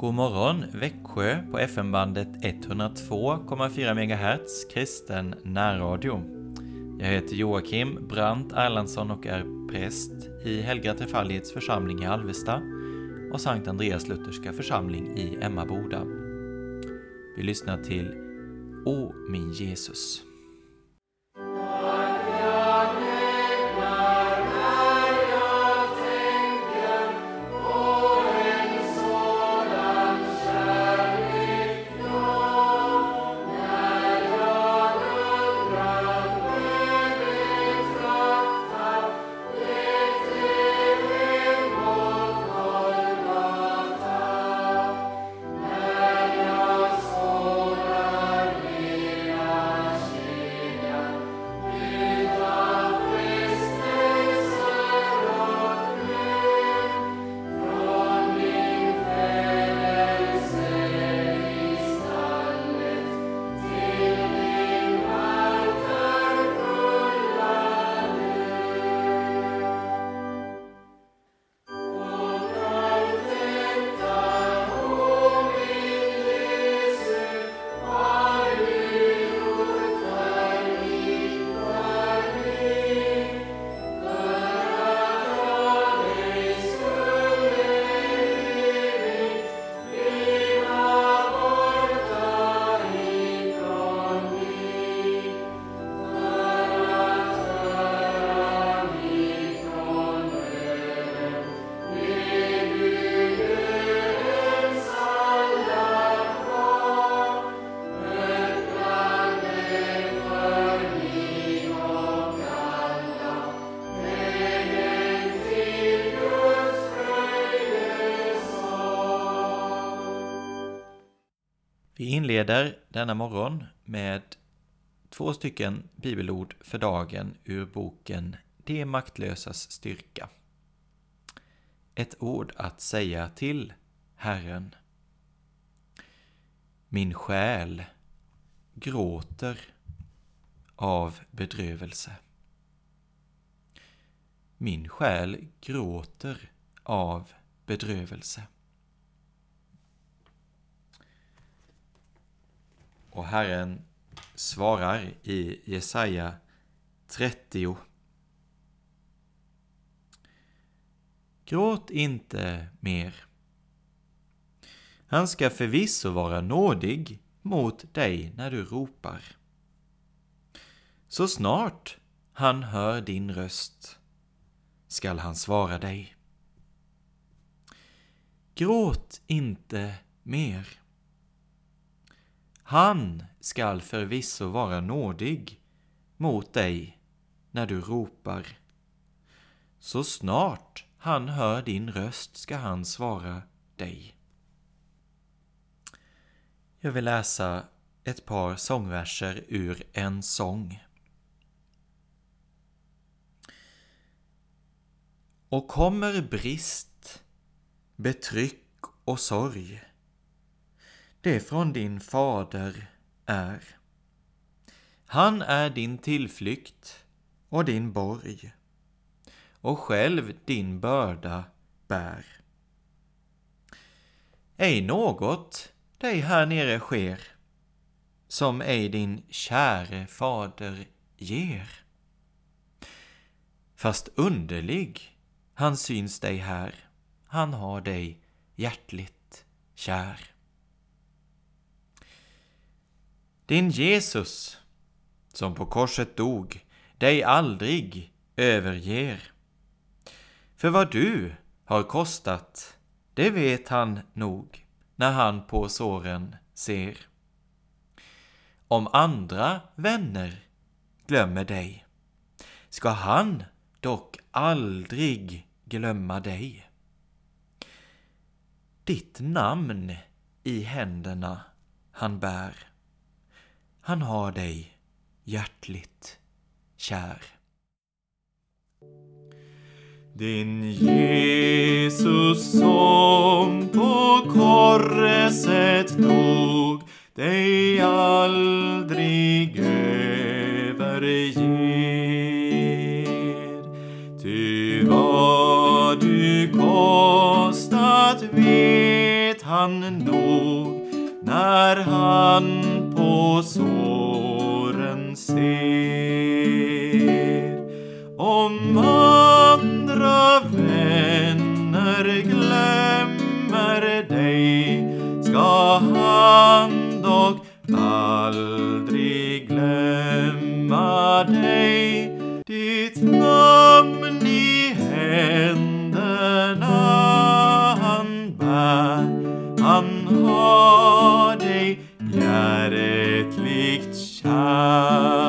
God morgon Växjö på FM-bandet 102,4 MHz kristen närradio. Jag heter Joakim Brandt Erlandsson och är präst i Helga Trefaldighets församling i Alvesta och Sankt Andreas Lutherska församling i Emmaboda. Vi lyssnar till O min Jesus. Inleder denna morgon med två stycken bibelord för dagen ur boken De maktlösas styrka. Ett ord att säga till Herren. Min själ gråter av bedrövelse. Min själ gråter av bedrövelse. Och Herren svarar i Jesaja 30. Gråt inte mer. Han ska förvisso vara nådig mot dig när du ropar. Så snart han hör din röst skall han svara dig. Gråt inte mer. Han skall förvisso vara nådig mot dig när du ropar. Så snart han hör din röst ska han svara dig. Jag vill läsa ett par sångverser ur en sång. Och kommer brist, betryck och sorg det från din fader är. Han är din tillflykt och din borg och själv din börda bär. Ej något dig här nere sker som ej din käre fader ger. Fast underlig han syns dig här, han har dig hjärtligt kär. Din Jesus, som på korset dog, dig aldrig överger. För vad du har kostat, det vet han nog när han på såren ser. Om andra vänner glömmer dig, ska han dock aldrig glömma dig. Ditt namn i händerna han bär. Han har dig hjärtligt kär. Din Jesus som på korset dog dig aldrig överger. Ty vad du kostat vet han nog när han på så ser. Om andra vänner glömmer dig ska han dock aldrig glömma dig. Ditt namn i händerna han bär. Han har dig hjärtligt kär.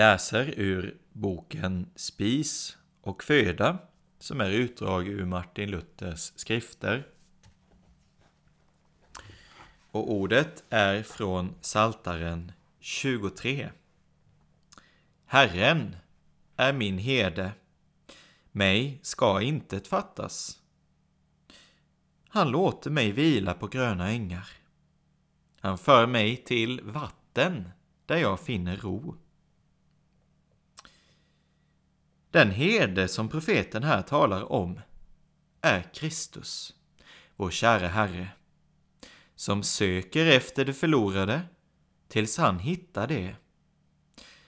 Läser ur boken Spis och föda som är utdrag ur Martin Luthers skrifter. Och ordet är från Saltaren 23. Herren är min herde, mig ska intet fattas. Han låter mig vila på gröna ängar. Han för mig till vatten där jag finner ro. Den herde som profeten här talar om är Kristus, vår kära Herre, som söker efter det förlorade tills han hittar det.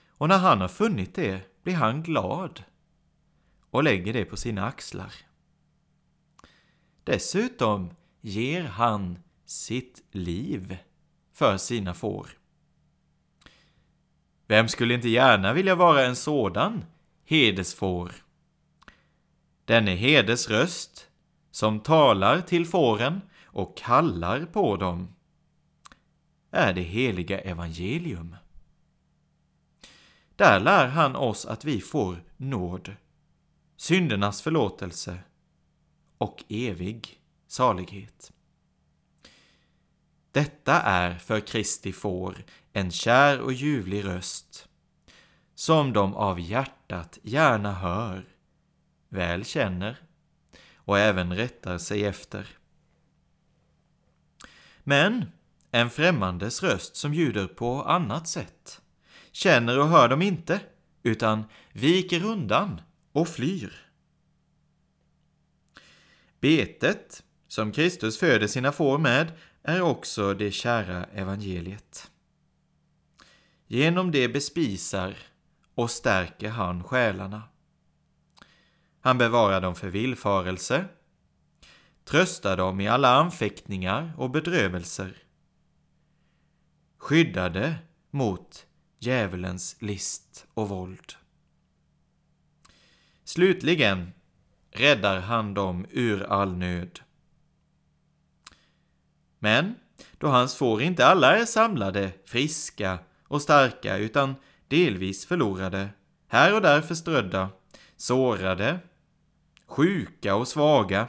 Och när han har funnit det blir han glad och lägger det på sina axlar. Dessutom ger han sitt liv för sina får. Vem skulle inte gärna vilja vara en sådan hedesfår? Denne hedes röst som talar till fåren och kallar på dem är det heliga evangelium. Där lär han oss att vi får nåd, syndernas förlåtelse och evig salighet. Detta är för Kristi får en kär och ljuvlig röst, som de av hjärtat gärna hör, väl känner och även rättar sig efter. Men en främmandes röst som ljuder på annat sätt känner och hör de inte, utan viker undan och flyr. Betet, som Kristus föder sina får med, är också det kära evangeliet. Genom det bespisar och stärker han själarna. Han bevarar dem för villfarelse, tröstar dem i alla anfäktningar och bedrövelser, skyddade mot djävulens list och våld. Slutligen räddar han dem ur all nöd. Men då hans får inte alla är samlade, friska och starka, utan delvis förlorade, här och där förströdda, sårade, sjuka och svaga,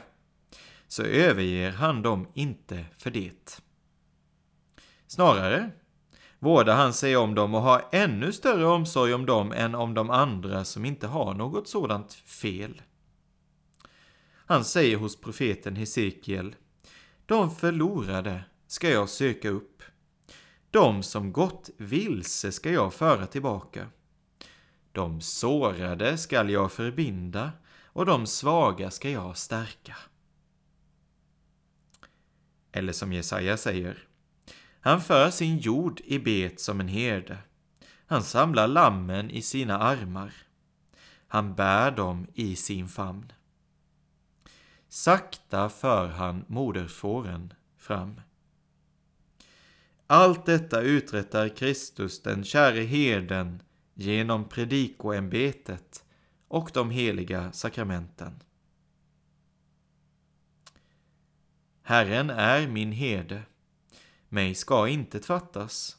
så överger han dem inte för det. Snarare vårdar han sig om dem och har ännu större omsorg om dem än om de andra som inte har något sådant fel. Han säger hos profeten Hesekiel, de förlorade ska jag söka upp. De som gått vilse ska jag föra tillbaka. De sårade skall jag förbinda och de svaga ska jag stärka. Eller som Jesaja säger, han för sin jord i bet som en herde. Han samlar lammen i sina armar. Han bär dem i sin famn. Sakta för han moderfåren fram. Allt detta uträttar Kristus, den käre herden, genom predikoämbetet och de heliga sakramenten. Herren är min herde, mig ska inte fattas.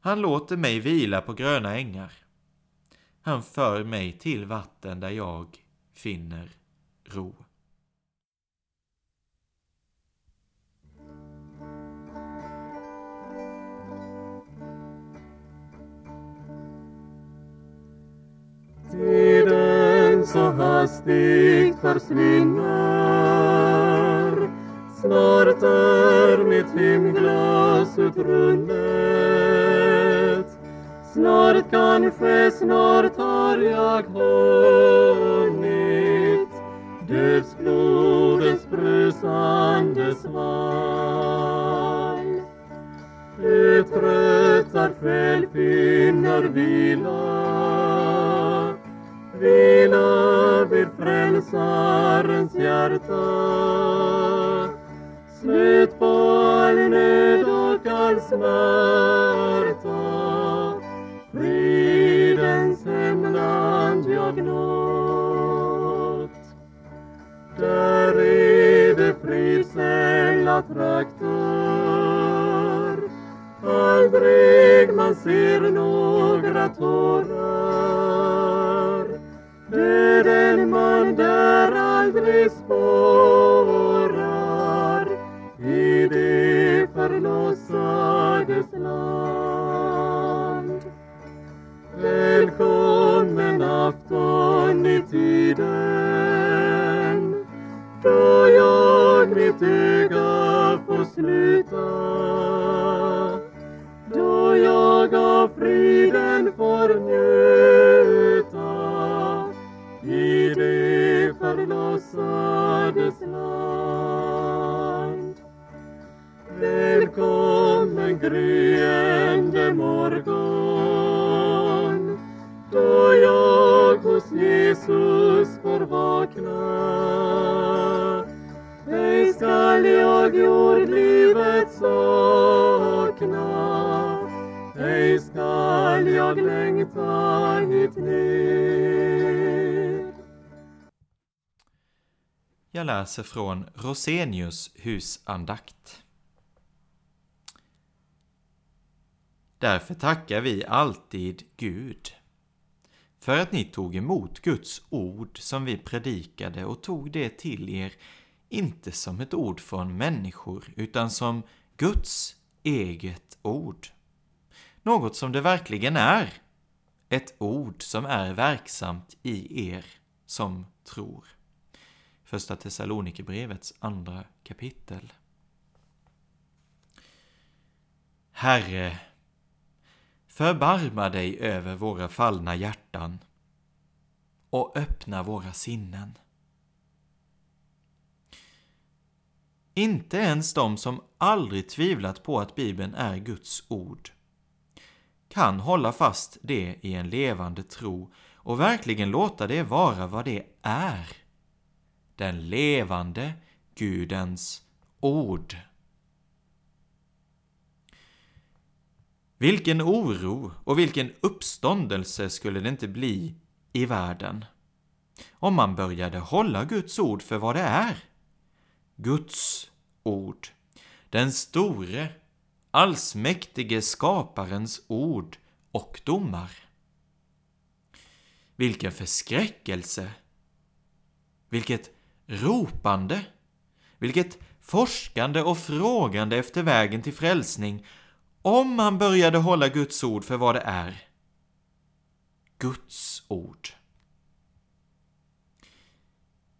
Han låter mig vila på gröna ängar. Han för mig till vatten där jag finner ro. Tiden så hastigt försvinner. Snart är mitt timglas utrunnet. Snart kanske, snart har jag hunnit Dödsblodets brusande svall. Uttröttad själ finner vila vila tsarens hjärta. Slut på all nöd och all smärta. Fridens hemland jag nått. Där är det fridsälla trakter. Aldrig man ser några tårar. Döden man tårar i det förlossades land. Välkommen afton i tiden då jag mitt öga får sluta då jag av friden förlossades land. Välkommen gryende morgon då jag hos Jesus får vakna. Ej skall jag jordlivet sakna ej skall jag längta hit ner. Jag läser från Rosenius husandakt. Därför tackar vi alltid Gud för att ni tog emot Guds ord som vi predikade och tog det till er, inte som ett ord från människor, utan som Guds eget ord. Något som det verkligen är. Ett ord som är verksamt i er som tror. Första Thessalonikerbrevets andra kapitel. Herre, förbarma dig över våra fallna hjärtan och öppna våra sinnen. Inte ens de som aldrig tvivlat på att Bibeln är Guds ord kan hålla fast det i en levande tro och verkligen låta det vara vad det är. Den levande Gudens ord. Vilken oro och vilken uppståndelse skulle det inte bli i världen om man började hålla Guds ord för vad det är. Guds ord. Den store, allsmäktige skaparens ord och domar. Vilken förskräckelse! Vilket ropande! Vilket forskande och frågande efter vägen till frälsning om man började hålla Guds ord för vad det är. Guds ord.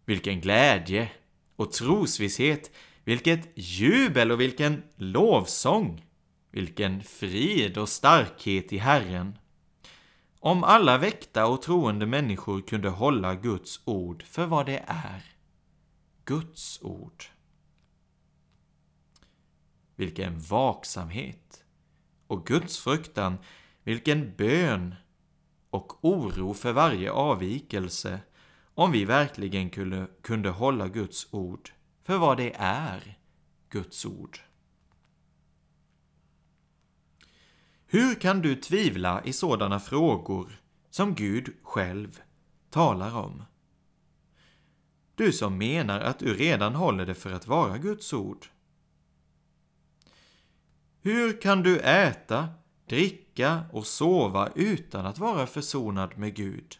Vilken glädje och trosvisshet, vilket jubel och vilken lovsång, vilken frid och starkhet i Herren. Om alla väckta och troende människor kunde hålla Guds ord för vad det är. Guds ord. Vilken vaksamhet och Guds fruktan, vilken bön och oro för varje avvikelse om vi verkligen kunde, kunde hålla Guds ord för vad det är, Guds ord. Hur kan du tvivla i sådana frågor som Gud själv talar om? Du som menar att du redan håller det för att vara Guds ord. Hur kan du äta, dricka och sova utan att vara försonad med Gud?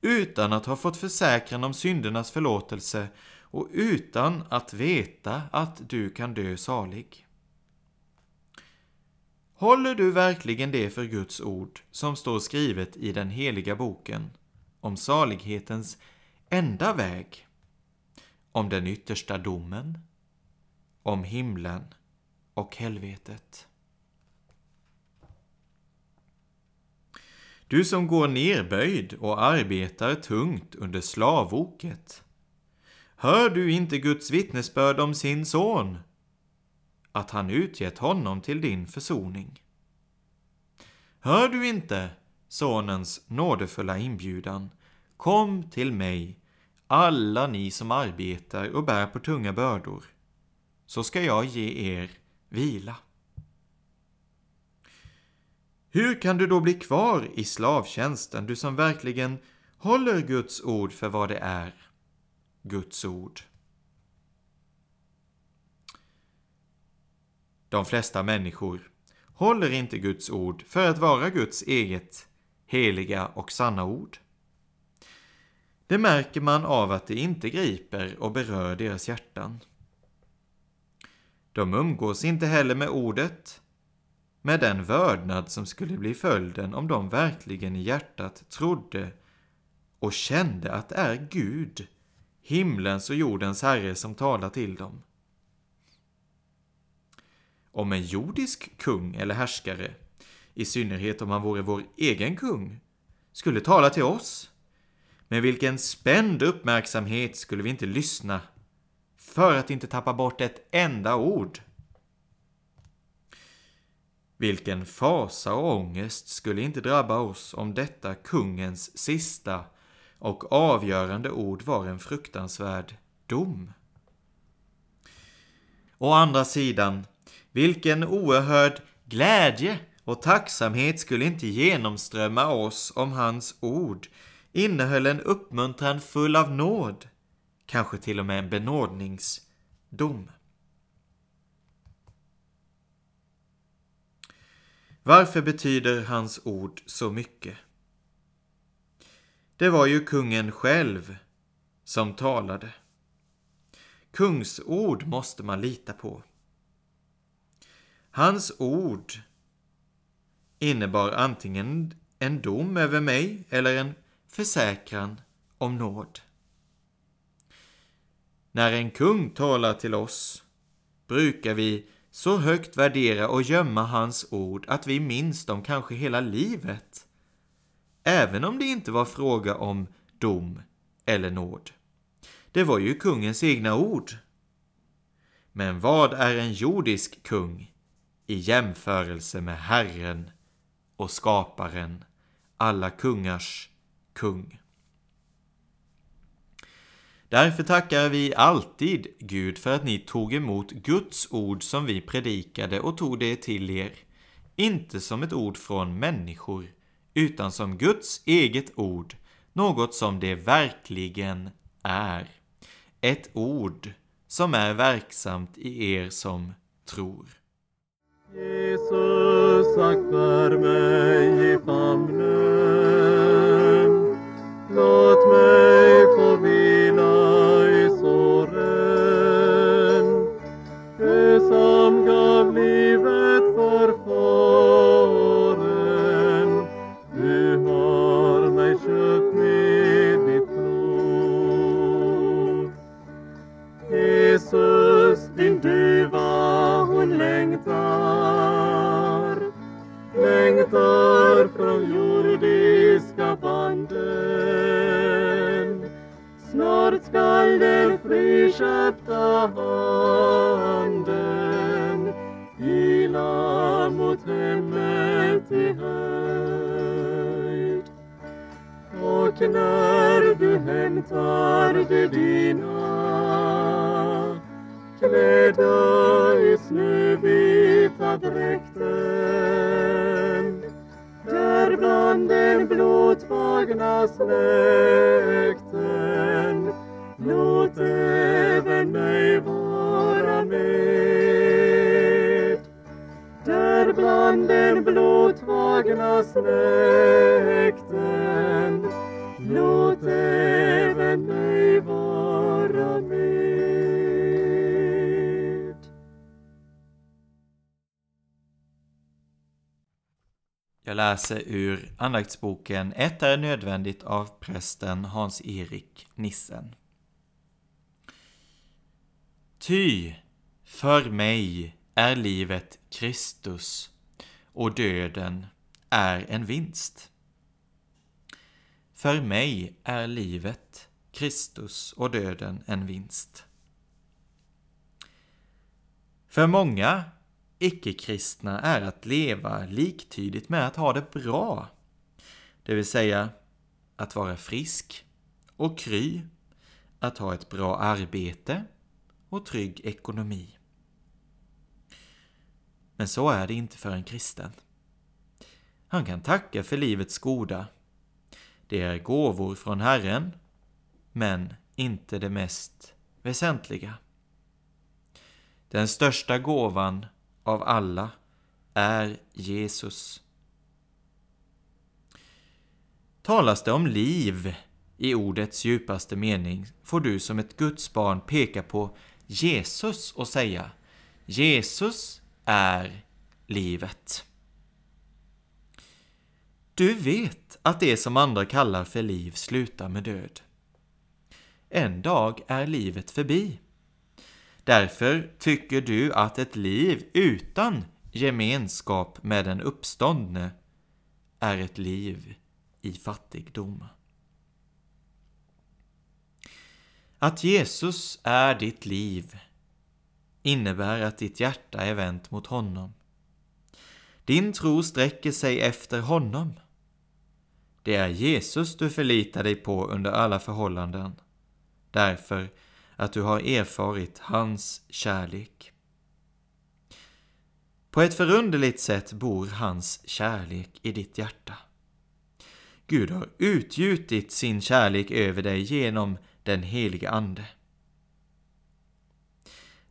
Utan att ha fått försäkran om syndernas förlåtelse och utan att veta att du kan dö salig. Håller du verkligen det för Guds ord som står skrivet i den heliga boken om salighetens enda väg, om den yttersta domen, om himlen och helvetet? Du som går nerböjd och arbetar tungt under slavoket. Hör du inte Guds vittnesbörd om sin son? Att han utgett honom till din försoning. Hör du inte Sonens nådefulla inbjudan? Kom till mig, alla ni som arbetar och bär på tunga bördor, så ska jag ge er vila. Hur kan du då bli kvar i slavtjänsten, du som verkligen håller Guds ord för vad det är? Guds ord. De flesta människor håller inte Guds ord för att vara Guds eget heliga och sanna ord. Det märker man av att det inte griper och berör deras hjärtan. De umgås inte heller med ordet med den vördnad som skulle bli följden om de verkligen i hjärtat trodde och kände att det är Gud, himlens och jordens Herre, som talar till dem. Om en jordisk kung eller härskare, i synnerhet om han vore vår egen kung, skulle tala till oss, med vilken spänd uppmärksamhet skulle vi inte lyssna för att inte tappa bort ett enda ord. Vilken fasa och ångest skulle inte drabba oss om detta kungens sista och avgörande ord var en fruktansvärd dom. Å andra sidan, vilken oerhörd glädje och tacksamhet skulle inte genomströmma oss om hans ord innehöll en uppmuntran full av nåd, kanske till och med en benådningsdom. Varför betyder hans ord så mycket? Det var ju kungen själv som talade. Kungsord måste man lita på. Hans ord innebar antingen en dom över mig eller en försäkran om nåd. När en kung talar till oss brukar vi så högt värdera och gömma hans ord att vi minns dem kanske hela livet. Även om det inte var fråga om dom eller nåd. Det var ju kungens egna ord. Men vad är en jordisk kung i jämförelse med Herren och skaparen, alla kungars kung? Därför tackar vi alltid Gud för att ni tog emot Guds ord som vi predikade och tog det till er inte som ett ord från människor, utan som Guds eget ord, något som det verkligen är. Ett ord som är verksamt i er som tror. Jesus, aktar mig i famnen. Låt mig få vila i såren. Du som gav livet för fåren. Du har mig köpt med ditt blod. Jesus, din duva hon längtar Längtar från jordisk skall den friköpta handen Ila mot hemmet i höjd. Och när du hämtar det dina klädda i snövita dräkten där bland den blodtagna släkten låt även mig vara med där bland den blåtvagna släkten låt även mig vara med. Jag läser ur andaktsboken Ett är nödvändigt av prästen Hans-Erik Nissen. Ty, för mig är livet Kristus och döden är en vinst. För mig är livet Kristus och döden en vinst. För många icke-kristna är att leva liktydigt med att ha det bra. Det vill säga att vara frisk och kry, att ha ett bra arbete och trygg ekonomi. Men så är det inte för en kristen. Han kan tacka för livets goda. Det är gåvor från Herren, men inte det mest väsentliga. Den största gåvan av alla är Jesus. Talas det om liv i ordets djupaste mening får du som ett Guds barn peka på Jesus och säga Jesus är livet. Du vet att det som andra kallar för liv slutar med död. En dag är livet förbi. Därför tycker du att ett liv utan gemenskap med den uppståndne är ett liv i fattigdom. Att Jesus är ditt liv innebär att ditt hjärta är vänt mot honom. Din tro sträcker sig efter honom. Det är Jesus du förlitar dig på under alla förhållanden, därför att du har erfarit hans kärlek. På ett förunderligt sätt bor hans kärlek i ditt hjärta. Gud har utgjutit sin kärlek över dig genom den helige Ande.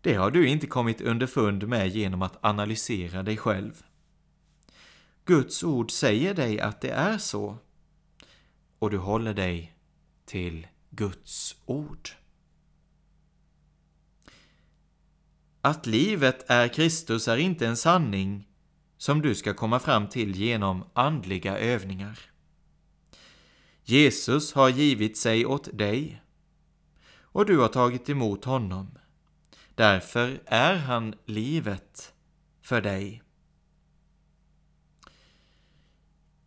Det har du inte kommit underfund med genom att analysera dig själv. Guds ord säger dig att det är så och du håller dig till Guds ord. Att livet är Kristus är inte en sanning som du ska komma fram till genom andliga övningar. Jesus har givit sig åt dig och du har tagit emot honom. Därför är han livet för dig.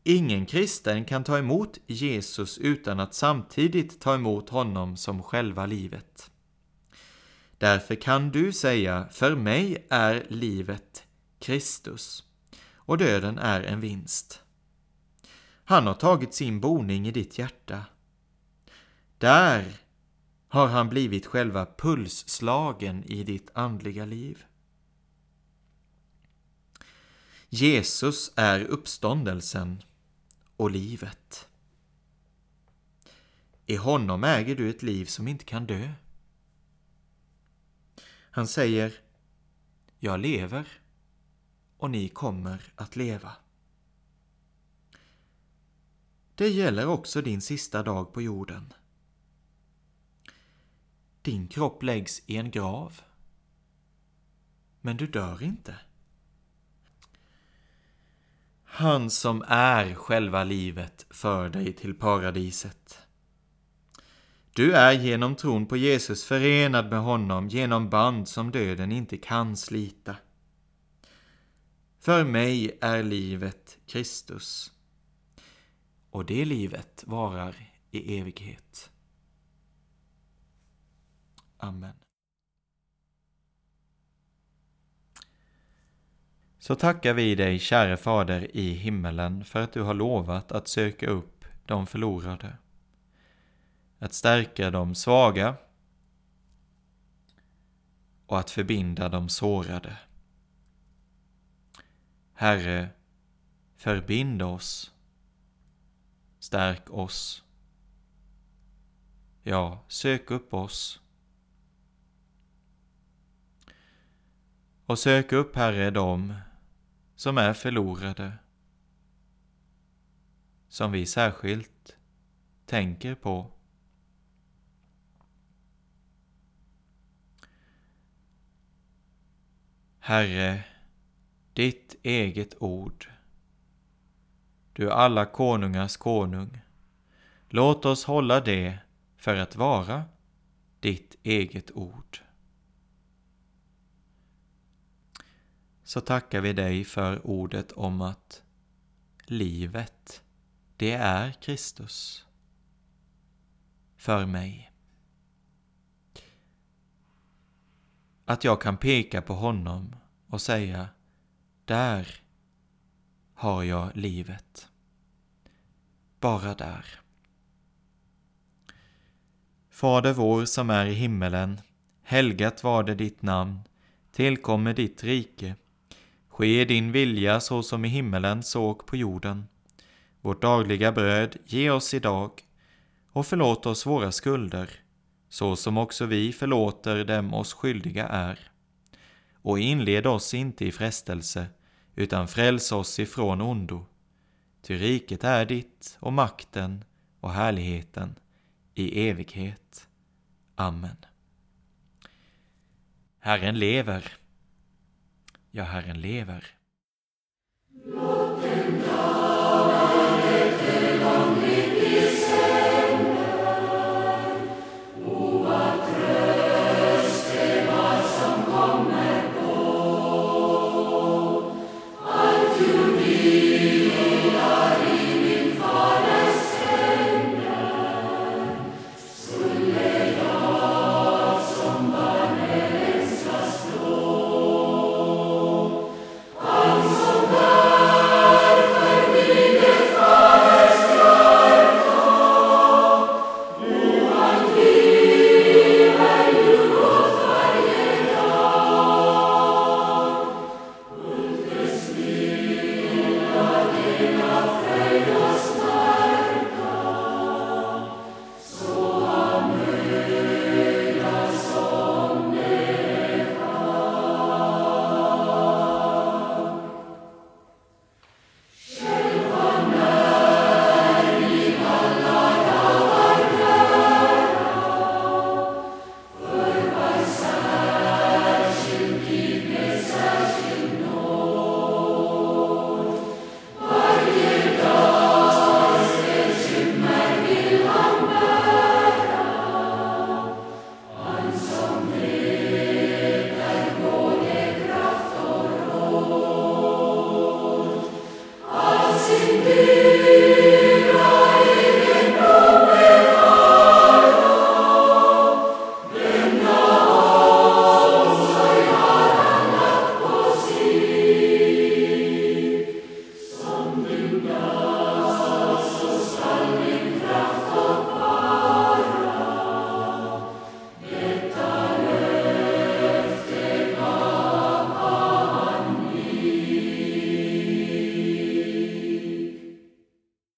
Ingen kristen kan ta emot Jesus utan att samtidigt ta emot honom som själva livet. Därför kan du säga, för mig är livet Kristus och döden är en vinst. Han har tagit sin boning i ditt hjärta. Där har han blivit själva pulsslagen i ditt andliga liv. Jesus är uppståndelsen och livet. I honom äger du ett liv som inte kan dö. Han säger Jag lever och ni kommer att leva. Det gäller också din sista dag på jorden. Din kropp läggs i en grav. Men du dör inte. Han som är själva livet för dig till paradiset. Du är genom tron på Jesus förenad med honom genom band som döden inte kan slita. För mig är livet Kristus och det livet varar i evighet. Amen. Så tackar vi dig, käre Fader i himmelen, för att du har lovat att söka upp de förlorade, att stärka de svaga och att förbinda de sårade. Herre, förbind oss, stärk oss. Ja, sök upp oss. Och sök upp, Herre, dem som är förlorade, som vi särskilt tänker på. Herre, ditt eget ord. Du alla konungars konung. Låt oss hålla det för att vara ditt eget ord. Så tackar vi dig för ordet om att livet, det är Kristus för mig. Att jag kan peka på honom och säga där har jag livet. Bara där. Fader vår som är i himmelen. Helgat var det ditt namn. Tillkommer ditt rike. Ske din vilja så som i himmelen såg på jorden. Vårt dagliga bröd ge oss idag och förlåt oss våra skulder så som också vi förlåter dem oss skyldiga är. Och inled oss inte i frestelse utan fräls oss ifrån ondo. Ty riket är ditt och makten och härligheten i evighet. Amen. Herren lever. Ja, Herren lever. Låt den